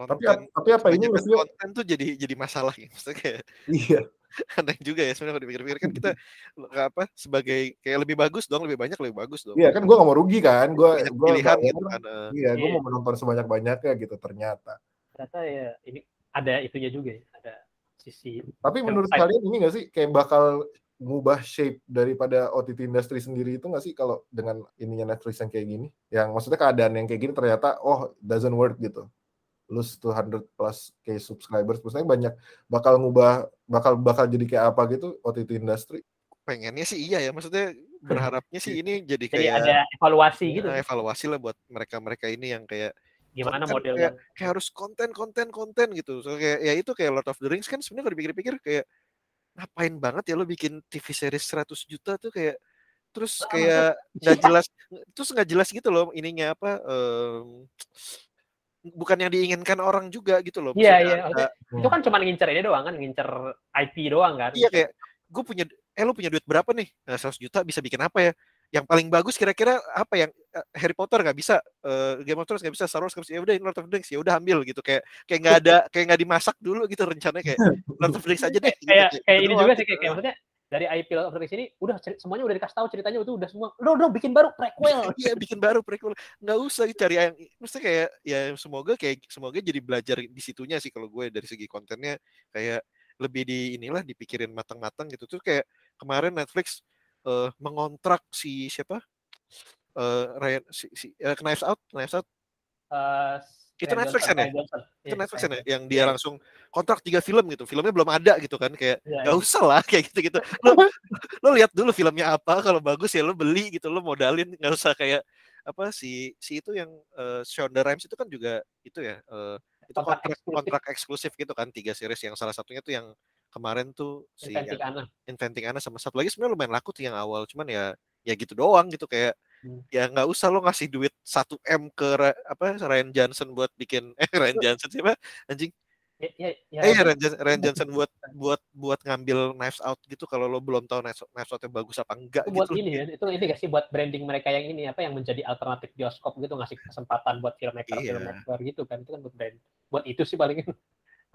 Tapi
Konten,
tapi apa ini maksudnya
konten tuh jadi jadi masalah gitu. Maksudnya kayak
iya
aneh juga ya sebenarnya kalau dipikir-pikir kan kita apa sebagai kayak lebih bagus dong, lebih banyak lebih bagus dong.
Iya kan gue gak mau rugi kan, gue gue
pilihan gitu kan. eh.
Iya, gue
Iya.
mau menonton sebanyak banyaknya gitu ternyata.
Ternyata ya ini ada itunya juga ya, sisi
Tapi menurut
side.
kalian ini gak sih kayak bakal ngubah shape daripada OTT industry sendiri itu gak sih kalau dengan ininya Netflix yang kayak gini? Yang maksudnya keadaan yang kayak gini ternyata oh doesn't work gitu. lose 200 plus k subscribers maksudnya banyak bakal ngubah bakal bakal jadi kayak apa gitu OTT industry
pengennya sih iya ya maksudnya berharapnya sih ini jadi
Jadi
kayak
ada evaluasi gitu.
ya, evaluasi lah buat mereka-mereka ini yang kayak
Gimana
konten
model
kayak, kayak harus konten konten konten gitu so, kayak ya itu kayak Lord of the Rings kan sebenarnya kalau dipikir-pikir kayak ngapain banget ya lo bikin TV series 100 juta tuh kayak terus kayak nggak jelas terus nggak jelas gitu loh ininya apa em, bukan yang diinginkan orang juga gitu loh
Iya, iya.
ada-
Itu kan cuma ngincer ini doang kan, ngincer IP doang kan.
Iya kayak gue punya eh lu punya duit berapa nih? Nah, 100 juta bisa bikin apa ya? Yang paling bagus kira-kira apa yang eh, Harry Potter nggak bisa, eh, Game of Thrones nggak bisa, Star Wars nggak bisa. Ya udah ini Lord of the Rings ya udah ambil gitu kayak kayak nggak ada kayak nggak dimasak dulu gitu rencananya kayak Lord of the Rings aja deh. gitu,
kayak kayak ini
doang
juga sih
gitu.
kayak, kayak maksudnya dari IP Lord of the Rings ini udah semuanya udah dikasih tahu ceritanya itu udah semua udah udah bikin baru prequel
Iya bikin baru prequel nggak usah cari yang maksudnya kayak ya semoga kayak semoga jadi belajar di situnya sih kalau gue dari segi kontennya kayak lebih di inilah dipikirin matang-matang gitu terus kayak kemarin Netflix eh, mengontrak si siapa eh Ryan si, si eh, Knives Out Knives Out
Eh,
Itu
Ryan
Netflix kan ya?
Johnson.
itu
Iya,
Netflix kan ya? Yang dia
Iya.
langsung kontrak tiga film gitu filmnya belum ada gitu kan kayak
Iya,
nggak
iya.
usah lah kayak gitu gitu lo lo lihat dulu filmnya apa kalau bagus ya lo beli gitu lo modalin nggak usah kayak apa si si itu yang uh, Shonda Rhimes itu kan juga itu ya eh, itu
Kontrak
kontrak
eksklusif.
kontrak eksklusif gitu kan tiga series yang salah satunya tuh yang kemarin tuh si
Inventing Anna.
Inventing Anna sama satu lagi sebenarnya lumayan laku tuh yang awal cuman ya ya gitu doang gitu kayak
Hmm.
ya nggak usah lo ngasih duit 1 m ke apa Ryan Johnson buat bikin eh Ryan Johnson siapa anjing
Ya, ya, ya,
eh Ryan, Johnson, Ryan Johnson buat buat buat ngambil Knives Out gitu kalau lo belum tahu Knives, Knives Out-nya bagus apa enggak
itu buat
gitu
ini ya itu ini gak sih buat branding mereka yang ini apa yang menjadi alternatif bioskop gitu ngasih kesempatan buat filmmaker
Iya.
filmmaker gitu kan itu kan buat brand buat itu sih paling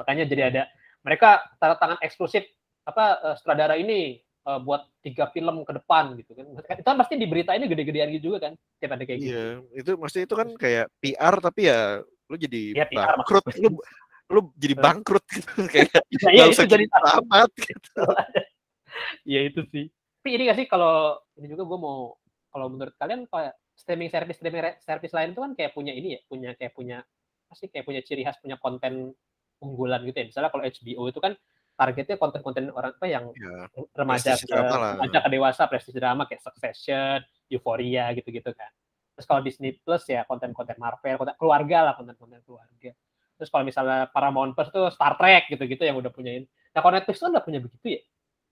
makanya jadi ada mereka tanda tangan eksklusif apa eh, sutradara ini eh, buat tiga film ke depan gitu kan itu kan pasti di berita ini gede-gedean gitu juga kan tiap ada kayak gitu
Iya, itu maksudnya itu kan kayak PR tapi ya lu jadi
Iya, PR
bangkrut, lu lu jadi
Eh.
bangkrut gitu kayak
Nah, iya
usah
jadi
jadi amat gitu.
Iya itu sih. Tapi ini gak sih kalau ini juga gue mau kalau menurut kalian kayak streaming service streaming re- service lain itu kan kayak punya ini ya, punya kayak punya apa sih kayak punya ciri khas punya konten unggulan gitu ya. Misalnya kalau HBO itu kan targetnya konten-konten orang apa yang
Ya,
remaja ke remaja ke dewasa prestige drama kayak Succession, Euphoria gitu-gitu kan. Terus kalau Disney Plus ya konten-konten Marvel, konten keluarga lah konten-konten keluarga. Terus kalau misalnya Paramount Plus tuh Star Trek gitu-gitu yang udah punyain. Nah kalau Netflix tuh nggak punya begitu ya,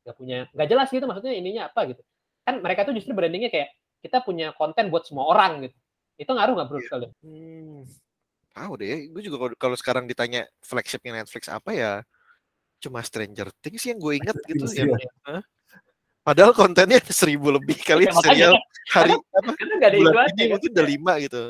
nggak punya, nggak jelas gitu maksudnya ininya apa gitu. Kan mereka tuh justru brandingnya kayak kita punya konten buat semua orang gitu. Itu ngaruh nggak bro sekali?
hmm, tahu deh, gue juga kalau- sekarang ditanya flagshipnya Netflix apa ya cuma Stranger Things yang gue inget gitu. Hah? Padahal kontennya ada seribu lebih kali
Ya,
serial hari apa
Karena ada itu
bulan ini mungkin udah lima gitu.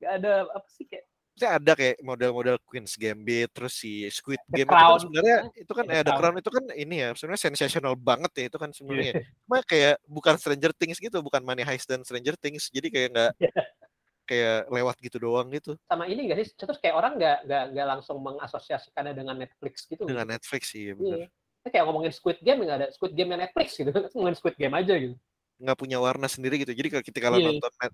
Nggak ada apa sih kayak
Maksudnya ada kayak model-model Queen's Gambit terus si Squid
The
Game itu kan sebenarnya itu kan
The
eh, The
Crown.
Crown itu kan ini ya sebenarnya sensational banget ya itu kan sebenarnya.
Iya.
Cuma kayak bukan Stranger Things gitu, bukan Money Heist dan Stranger Things. Jadi kayak nggak
Iya.
Kayak lewat gitu doang gitu
sama ini nggak sih? Terus kayak orang nggak nggak nggak langsung mengasosiasikannya dengan Netflix gitu.
dengan Netflix sih ya bener.
Iya. Kita kayak ngomongin Squid Game nggak ada Squid Game Netflix gitu. ngomongin Squid Game aja gitu.
nggak punya warna sendiri gitu. Jadi kalau kita kalau
Iya.
nonton net,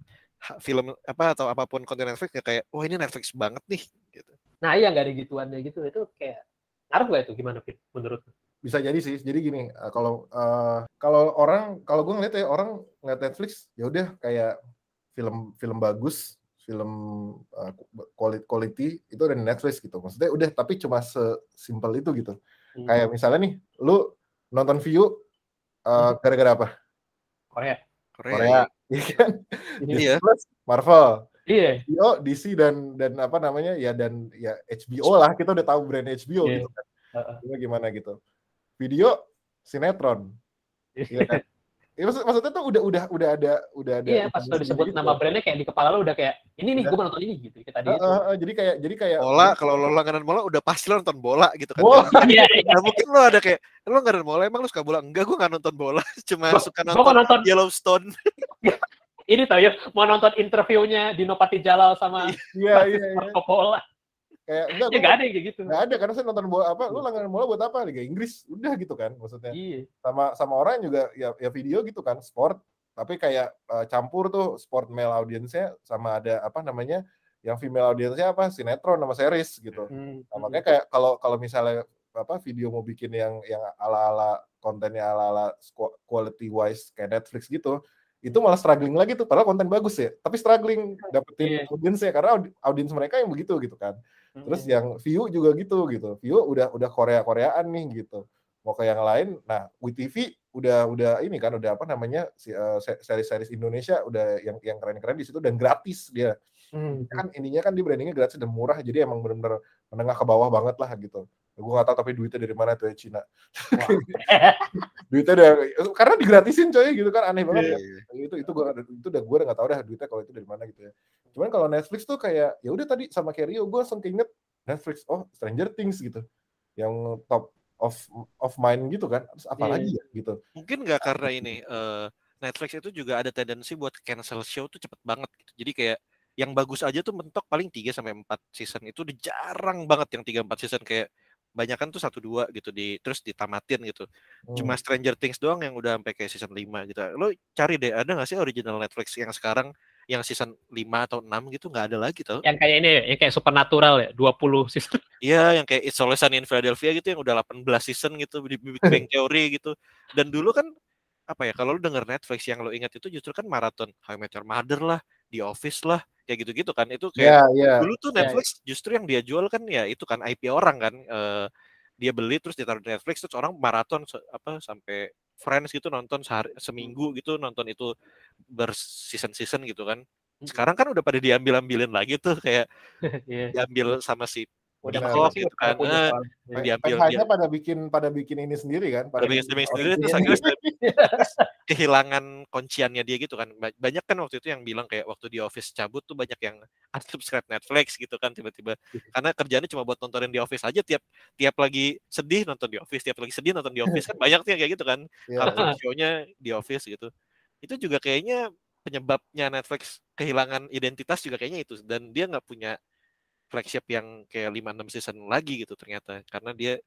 film apa atau apa pun konten Netflix ya kayak wah ini Netflix banget nih gitu.
Nah iya nggak ada gituannya gitu. Itu kayak ngaruh nggak itu gimana Fit? Menurut lu?
bisa jadi sih jadi gini eh, kalau eh, kalau orang kalau gue ngeliat ya orang ngeliat Netflix ya udah kayak film film bagus film eh, quality itu ada di Netflix gitu maksudnya udah tapi cuma sesimpel itu gitu
Hmm.
kayak misalnya nih lu nonton view eh, gara-gara apa
Korea.
Korea.
Korea iya kan
Ini.
Plus Marvel
Iya.
HBO DC dan dan apa namanya ya dan ya HBO lah kita udah tahu brand HBO
Iya.
gitu kan
Heeh.
Gimana gimana gitu video sinetron Iya kan? Ya, maksud, maksudnya tuh udah udah udah ada udah ada
Iya, pas lo disebut
gitu.
nama brandnya kayak di kepala lo udah kayak ini nih
Udah.
gue nonton ini gitu kita tadi
Heeh,
itu.
heeh, jadi kayak jadi kayak
Bola kalau lo langganan bola udah pasti lo nonton bola gitu kan.
Bola.
Nggak-
Iya, iya.
nggak mungkin lo ada kayak lo langganan bola emang lo suka bola? Enggak, gue nggak nonton bola, cuma
Gua-
suka nonton
nonton
Yellowstone.
ini tau ya mau nonton interviewnya Dino Patijalal sama
iya iya iya
Marco Pola.
Kayak enggak
Ya nggak ada kayak gitu.
nggak ada karena saya nonton bola apa lu langganan bola buat apa Liga Inggris udah gitu kan maksudnya
Iya.
sama sama orang juga ya ya video gitu kan sport tapi kayak eh, campur tuh sport male audiensnya sama ada apa namanya yang female audiensnya apa sinetron sama series gitu
Hmm,
nah,
hmm.
makanya kayak kalau kalau misalnya apa video mau bikin yang yang ala-ala kontennya ala-ala squa- quality wise kayak Netflix gitu itu malah struggling lagi tuh padahal konten bagus ya tapi struggling dapetin
Iya.
audiensnya karena audi- audiens mereka yang begitu gitu kan terus
Hmm.
yang view juga gitu gitu view udah udah Korea Koreaan nih gitu mau ke yang lain nah WeTV udah udah ini kan udah apa namanya si se- series-series Indonesia udah yang yang keren-keren di situ dan gratis dia
Hmm.
kan ininya kan di brandingnya gratis dan murah jadi emang bener-bener menengah ke bawah banget lah gitu gue gak tahu tapi duitnya dari mana tuh ya Cina. Duitnya udah karena digratisin coy gitu kan aneh banget
Iya,
ya.
Iya.
itu itu gua itu udah gue udah gak tahu dah duitnya kalau itu dari mana gitu ya. Cuman kalau Netflix tuh kayak ya udah tadi sama kayak Rio gue langsung keinget Netflix oh Stranger Things gitu. Yang top of of mind gitu kan terus apa
Iya.
lagi ya gitu.
Mungkin nggak karena ini eh, Netflix itu juga ada tendensi buat cancel show tuh cepet banget gitu. Jadi kayak yang bagus aja tuh mentok paling 3 sampai 4 season. Itu udah jarang banget yang 3 4 season kayak banyakan tuh satu dua gitu di terus ditamatin gitu. Cuma
Hmm.
Stranger Things doang yang udah sampai kayak season 5 gitu. Lo cari deh ada nggak sih original Netflix yang sekarang yang season 5 atau 6 gitu nggak ada lagi tau.
yang kayak ini ya, yang kayak supernatural ya 20 season
Iya, yang kayak It's Always Sunny in Philadelphia gitu yang udah 18 season gitu di Big Bang Theory gitu. Dan dulu kan apa ya kalau lu denger Netflix yang lo ingat itu justru kan maraton How I Met Your Mother lah, The Office lah, kayak gitu-gitu kan. Itu kayak
ya ya
dulu tuh
Ya,
Netflix justru yang dia jual kan ya itu kan IP orang kan. eh, dia beli terus ditaruh di Netflix terus orang maraton apa sampai Friends gitu nonton sehari seminggu gitu nonton itu berseason-season gitu kan. Sekarang kan udah pada diambil-ambilin lagi tuh kayak
Iya.
diambil sama si
udah.
Kok
pasti
gitu kan. yang diambil dia
pada bikin pada bikin ini sendiri kan
pada bikin streaming sendiri terus akhirnya kehilangan kunciannya dia gitu kan. Ba- banyak kan waktu itu yang bilang kayak waktu di office cabut tuh banyak yang unsubscribe Netflix gitu kan tiba-tiba. Karena kerjanya cuma buat nontonin di office aja tiap tiap lagi sedih nonton di office tiap lagi sedih nonton di office kan banyak tuh yang kayak gitu kan.
Iya,
kartun show-nya di office gitu. Itu juga kayaknya penyebabnya Netflix kehilangan identitas juga kayaknya itu dan dia nggak punya flagship yang kayak 5-6 season lagi gitu ternyata. Karena dia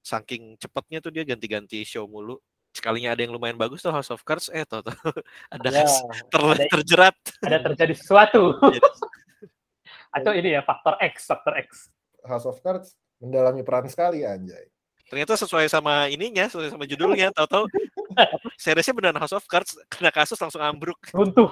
saking cepatnya tuh dia ganti-ganti show mulu. Sekalinya ada yang lumayan bagus tuh House of Cards. Eh tau ada
Ya,
ter-
ada-
terjerat.
ada terjadi sesuatu. Atau ini ya faktor X faktor X.
House of Cards mendalami peran sekali anjay.
Ternyata sesuai sama ininya sesuai sama judulnya tahu-tahu seriesnya beneran House of Cards. Kena kasus langsung ambruk.
Runtuh.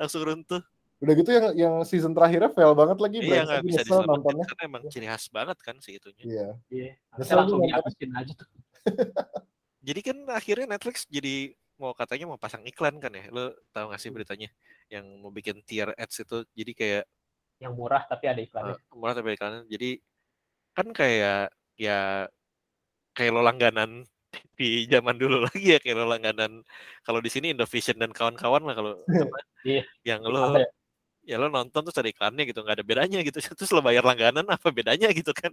Langsung runtuh
udah gitu yang yang season terakhirnya fail banget lagi
iya nggak bisa
nyesel nontonnya.
karena emang ciri khas banget kan sih itunya.
Iya.
Iya.
Nyesel
harusnya langsung
juga,
dihabisin aja tuh.
Jadi kan akhirnya Netflix jadi mau katanya mau pasang iklan kan ya? Lo tahu gak sih
Hmm.
beritanya? Yang mau bikin tier ads itu jadi kayak
yang murah tapi ada iklannya.
Uh, murah tapi iklannya. Jadi kan kayak ya kayak lo langganan di zaman dulu lagi ya kayak lo langganan kalau di sini Indovision dan kawan-kawan lah kalau apa,
Iya.
yang
Ada
lo
ya?
lo nonton terus ada iklannya gitu nggak ada bedanya gitu. Terus lo bayar langganan apa bedanya gitu kan?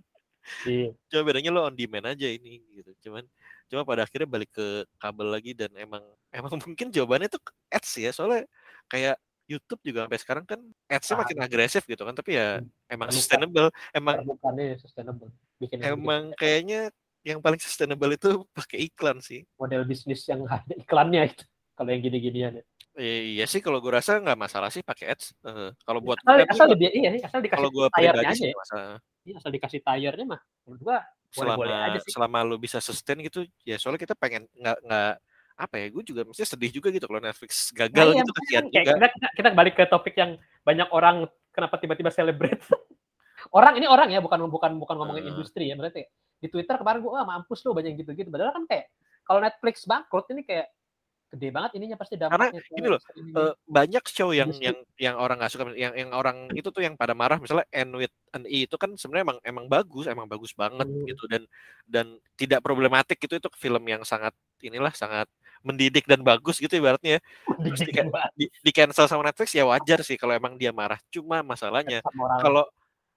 Iya.
Cuma bedanya lo on demand aja ini gitu. Cuman cuma pada akhirnya balik ke kabel lagi dan emang emang mungkin jawabannya tuh ads ya. Soalnya kayak YouTube juga sampai sekarang kan ads-nya
Ah.
makin agresif gitu kan. Tapi ya emang
Terbuka.
sustainable. Emang
bukannya sustainable. Bikin
emang
bikin
kayaknya yang paling sustainable itu pakai iklan sih.
Model bisnis yang ada iklannya itu. Kalau yang gini-ginian ya.
Eh, iya sih kalau gue rasa nggak masalah sih pakai ads Eh, kalau buat
asal,
gue
asal lebih iya asal dikasih
kalau gue
tayarnya
pribadi
aja
sih
ya.
masalah.
Iya, asal dikasih tayarnya mah menurut gua
selama
boleh-boleh aja sih.
selama lu bisa sustain gitu ya soalnya kita pengen nggak nggak apa ya gue juga mesti sedih juga gitu kalau Netflix
Nah,
gagal
iya,
gitu kasihan
kan
juga.
kita, kita, kita balik ke topik yang banyak orang kenapa tiba-tiba celebrate. Orang ini orang ya bukan bukan bukan ngomongin
Eh.
industri ya berarti di Twitter kemarin gua ah mampus lu banyak gitu-gitu. Padahal kan kayak kalau Netflix bangkrut ini kayak gede banget ininya pasti dampaknya ke
gini loh. Eh, banyak show yang
Industri.
yang yang orang nggak suka yang yang orang itu tuh yang pada marah misalnya N with an E itu kan sebenarnya emang emang bagus emang bagus banget
Hmm.
gitu dan dan tidak problematik gitu itu film yang sangat inilah sangat mendidik dan bagus gitu ibaratnya ya. Terus di, di, di cancel sama Netflix ya wajar sih kalau emang dia marah cuma masalahnya kalau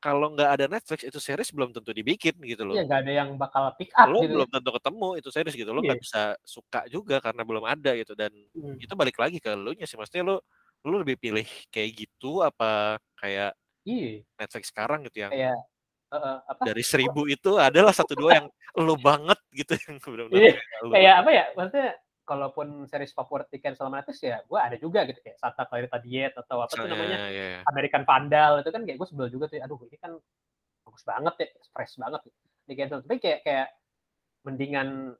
kalau nggak ada Netflix itu series belum tentu dibikin gitu loh.
Iya nggak ada yang bakal pick up
lo
gitu.
belum tentu ketemu itu series gitu. Lo nggak
Iya.
bisa suka juga karena belum ada gitu. Dan
Hmm.
itu balik lagi ke lu nya sih. Maksudnya lo lu lebih pilih kayak gitu apa kayak
iya.
Netflix sekarang gitu yang
kayak eh, eh, apa?
dari seribu itu adalah satu dua yang lo banget gitu. Yang benar-benar
Iya,
kayak
apa ya? Maksudnya kalaupun series favorit di cancel Netflix ya gue ada juga gitu kayak Santa Clarita Diet atau apa tuh
Misalnya,
namanya
ya, ya.
American Vandal itu kan kayak gue sebel juga tuh aduh ini kan bagus banget ya fresh banget di cancel tapi kayak kayak mendingan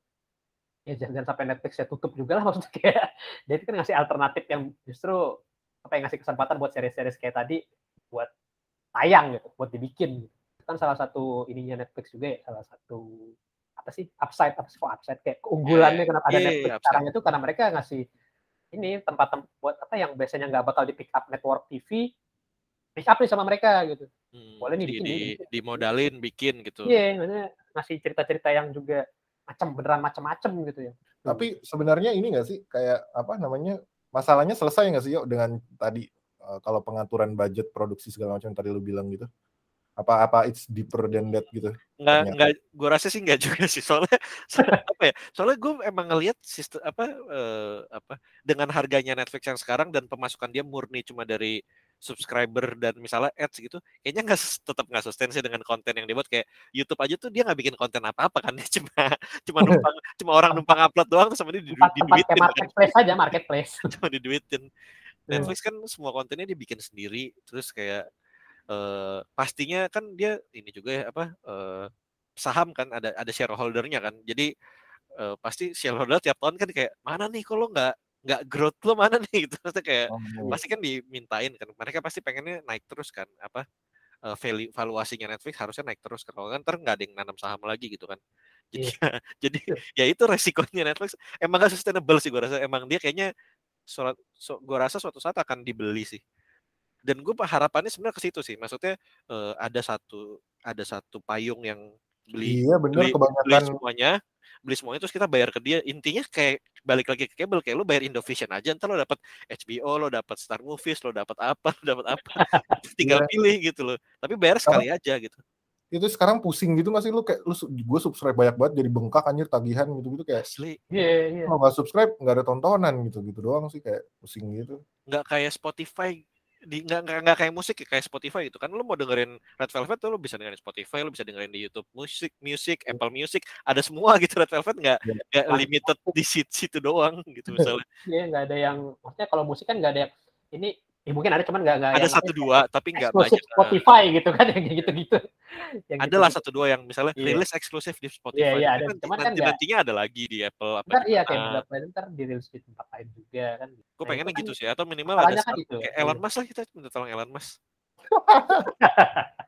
ya jangan, sampai Netflix ya tutup juga lah maksudnya kayak dia itu kan ngasih alternatif yang justru apa yang ngasih kesempatan buat series-series kayak tadi buat tayang gitu buat dibikin gitu. Itu kan salah satu ininya Netflix juga ya salah satu apa sih upside apa sih kok upside kayak keunggulannya kenapa ada
iya, iya,
Netflix
upside.
sekarang itu karena mereka ngasih ini tempat-tempat buat apa yang biasanya nggak bakal di pick up network TV pick up nih sama mereka gitu
Hmm,
Boleh nih
di,
bikin,
di,
bikin.
dimodalin bikin gitu.
iya maksudnya ngasih cerita-cerita yang juga macam beneran macam-macam gitu ya
Tapi sebenarnya ini nggak sih kayak apa namanya masalahnya selesai nggak sih yuk dengan tadi eh, kalau pengaturan budget produksi segala macam tadi lu bilang gitu? Apa apa it's deeper than that gitu?
nggak
Ternyata.
nggak gue rasa sih nggak juga sih. Soalnya soalnya apa ya soalnya gue emang ngelihat sistem apa eh, apa dengan harganya Netflix yang sekarang dan pemasukan dia murni cuma dari subscriber dan misalnya ads gitu kayaknya nggak tetap nggak sustain sih dengan konten yang dibuat. Kayak YouTube aja tuh dia nggak bikin konten apa-apa kan dia cuma cuma numpang cuma orang numpang upload doang terus sama dia didu- diduitin kan.
marketplace aja marketplace.
Cuma diduitin. Netflix kan semua kontennya dia bikin sendiri terus kayak eh pastinya kan dia ini juga ya apa eh, saham kan ada ada shareholdernya kan. Jadi eh, pasti shareholder tiap tahun kan kayak mana nih kalau nggak nggak growth lo mana nih? Gitu. Maksudnya kayak
Oh,
pasti kan dimintain kan. Mereka pasti pengennya naik terus kan apa eh, value valuasinya Netflix harusnya naik terus kan. Kalau kan ntar nggak ada yang nanam saham lagi gitu kan. Jadi jadi ya itu resikonya Netflix. Emang gak sustainable sih gue rasa. Emang dia kayaknya surat so, gue rasa suatu saat akan dibeli sih dan gue harapannya sebenarnya ke situ sih maksudnya eh, ada satu ada satu payung yang beli
Iya bener
beli, beli
kebanyakan
semuanya beli semuanya terus kita bayar ke dia. Intinya kayak balik lagi ke kabel kayak lu bayar Indovision aja ntar lo dapat HBO lo dapat Star Movies lo dapat apa lo dapat apa tinggal
Iya.
pilih gitu loh. Tapi bayar sekali aja gitu.
itu sekarang pusing gitu nggak sih lu? Kayak lu gue subscribe banyak banget jadi bengkak anjir tagihan gitu gitu kayak
asli.
Iya iya
kalau nggak subscribe nggak ada tontonan gitu gitu doang sih kayak pusing gitu.
nggak kayak Spotify di nggak nggak kayak musik ya, kayak Spotify gitu kan. Lu mau dengerin Red Velvet tuh lu bisa dengerin Spotify lu bisa dengerin di YouTube musik music Apple Music ada semua gitu Red Velvet. Nggak
Iya.
nggak limited di situ situ doang gitu misalnya.
Iya nggak ada yang maksudnya kalau musik kan nggak ada yang ini ya mungkin ada cuman nggak
ada satu dua tapi nggak banyak Nah,
Spotify gitu kan yang kayak gitu-gitu. Yang
ada lah satu dua yang misalnya
Iya.
rilis eksklusif di Spotify
iya,
Tapi
ada.
nanti,
Cuman kan
nanti
nggak-
nantinya ada lagi di Apple apa
Ntar iya kayak beberapa ntar dirilis di tempat lain juga kan.
gue
Nah,
pengennya
kan
gitu sih atau minimal ada
kan
Elon Musk lah kita minta tolong Elon Musk